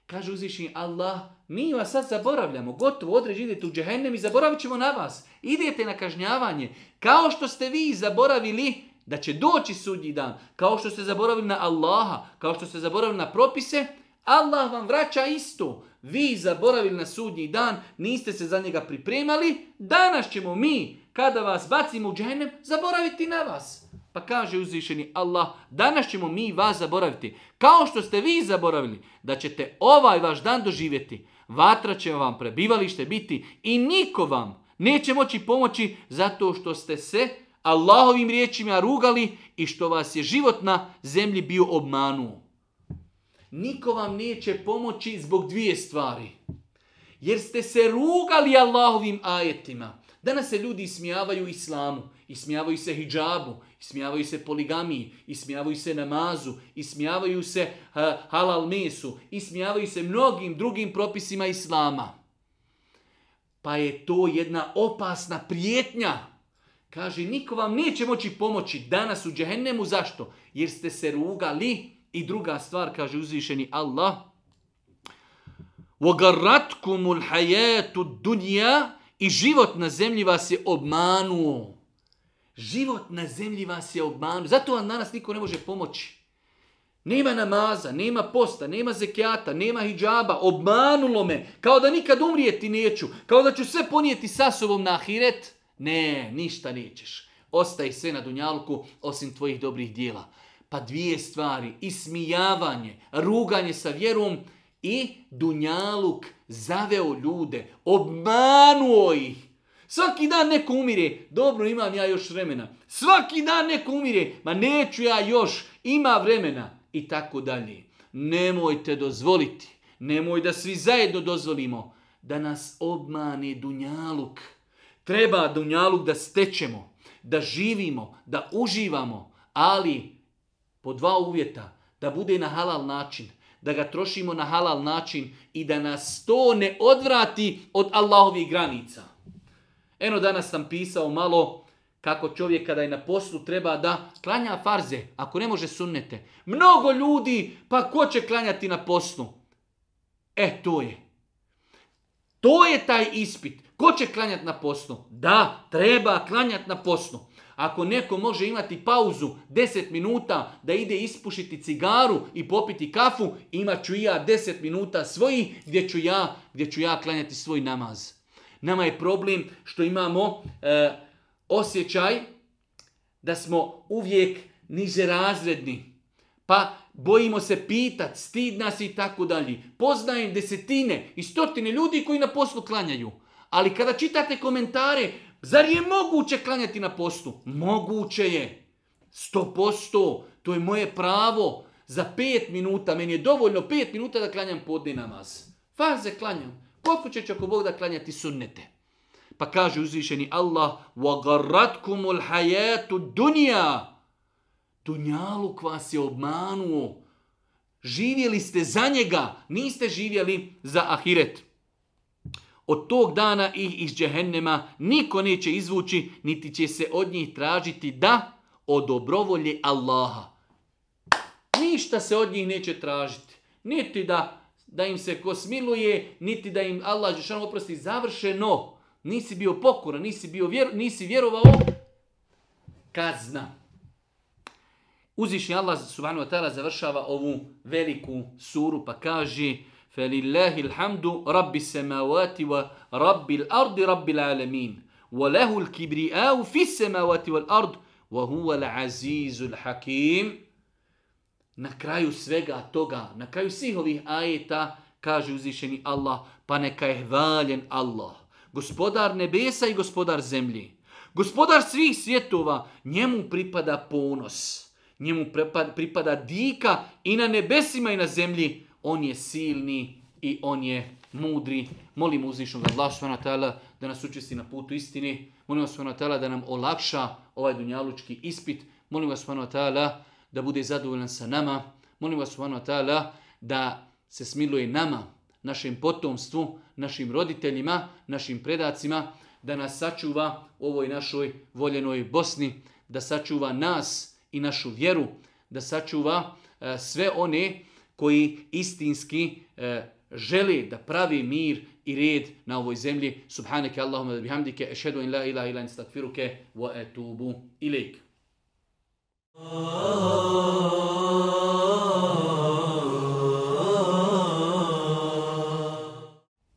S1: Kaže uzvišnji Allah, mi vas sad zaboravljamo, gotovo određite u džehennem i zaboravit ćemo na vas. Idete na kažnjavanje, kao što ste vi zaboravili da će doći sudnji dan, kao što ste zaboravili na Allaha, kao što ste zaboravili na propise, Allah vam vraća isto. Vi zaboravili na sudnji dan, niste se za njega pripremali, danas ćemo mi, kada vas bacimo u zaboraviti na vas. Pa kaže uzvišeni Allah, danas ćemo mi vas zaboraviti. Kao što ste vi zaboravili, da ćete ovaj vaš dan doživjeti. Vatra će vam prebivalište biti i niko vam neće moći pomoći zato što ste se Allahovim riječima rugali i što vas je život na zemlji bio obmanuo. Niko vam neće pomoći zbog dvije stvari. Jer ste se rugali Allahovim ajetima. Danas se ljudi ismijavaju islamu, ismijavaju se hijabu, ismijavaju se poligamiji, ismijavaju se namazu, ismijavaju se eh, halal mesu, ismijavaju se mnogim drugim propisima islama. Pa je to jedna opasna prijetnja. Kaže, niko vam neće moći pomoći danas u džehennemu. Zašto? Jer ste se rugali i druga stvar, kaže uzvišeni Allah, وَغَرَّتْكُمُ الْحَيَاتُ dunja I život na zemlji vas je obmanuo. Život na zemlji vas je obmanuo. Zato vam danas niko ne može pomoći. Nema namaza, nema posta, nema zekijata, nema hijjaba. Obmanulo me. Kao da nikad umrijeti neću. Kao da ću sve ponijeti sa sobom na ahiret. Ne, ništa nećeš. Ostaj sve na dunjalku osim tvojih dobrih dijela. Pa dvije stvari, ismijavanje, ruganje sa vjerom i dunjaluk zaveo ljude, obmanuo ih. Svaki dan neko umire, dobro imam ja još vremena. Svaki dan neko umire, ma neću ja još, ima vremena i tako dalje. Nemojte dozvoliti, nemoj da svi zajedno dozvolimo da nas obmane dunjaluk. Treba dunjaluk da stečemo, da živimo, da uživamo, ali po dva uvjeta. Da bude na halal način. Da ga trošimo na halal način i da nas to ne odvrati od Allahovih granica. Eno danas sam pisao malo kako čovjek kada je na poslu treba da klanja farze, ako ne može sunnete. Mnogo ljudi, pa ko će klanjati na poslu? E, to je. To je taj ispit. Ko će klanjati na poslu? Da, treba klanjati na poslu. Ako neko može imati pauzu 10 minuta da ide ispušiti cigaru i popiti kafu, imat ću ja 10 minuta svojih gdje ću ja, gdje ću ja klanjati svoj namaz. Nama je problem što imamo e, osjećaj da smo uvijek niže razredni. Pa bojimo se pitat, stid nas i tako dalje. Poznajem desetine i stotine ljudi koji na poslu klanjaju. Ali kada čitate komentare, Zar je moguće klanjati na postu? Moguće je. 100%. posto. To je moje pravo. Za pet minuta. Meni je dovoljno pet minuta da klanjam podni namaz. faze klanjam. Koliko će ako Bog da klanjati sunnete. Pa kaže uzvišeni Allah وَغَرَّتْكُمُ الْحَيَاتُ دُنْيَا Dunjaluk vas je obmanuo. Živjeli ste za njega, niste živjeli za ahiret. Od tog dana ih iz džehennema niko neće izvući, niti će se od njih tražiti da o dobrovolje Allaha. Ništa se od njih neće tražiti. Niti da, da im se kosmiluje, niti da im Allah Žešan oprosti završeno. Nisi bio pokoran, nisi, bio nisi vjerovao kazna. uzišnji Allah subhanahu wa ta'ala završava ovu veliku suru pa kaže فَلِلَّهِ الْحَمْدُ رَبِّ السَّمَاوَاتِ وَرَبِّ الْأَرْضِ رَبِّ الْعَالَمِينَ وَلَهُ الْكِبْرِئَاءُ فِي السَّمَاوَاتِ وَالْأَرْضِ وَهُوَ الْعَزِيزُ الْحَكِيمُ Na kraju svega toga, na kraju svih ovih ajeta, kaže uzvišeni Allah, pa neka je hvaljen Allah, gospodar nebesa i gospodar zemlji. Gospodar svih svjetova, njemu pripada ponos, njemu pripada dika i na nebesima i na zemlji, on je silni i on je mudri. Molim uzvišnog Allah tala da nas učesti na putu istini. vas, tala da nam olakša ovaj dunjalučki ispit. Molim vas, tala da bude zadovoljan sa nama. Molim vas, SWT da se smiluje nama, našem potomstvu, našim roditeljima, našim predacima, da nas sačuva u ovoj našoj voljenoj Bosni, da sačuva nas i našu vjeru, da sačuva e, sve one koji istinski e, želi da pravi mir i red na ovoj zemlji. Subhaneke Allahumma da bihamdike, ešhedu in la ilaha ila instakfiruke, wa etubu ilik.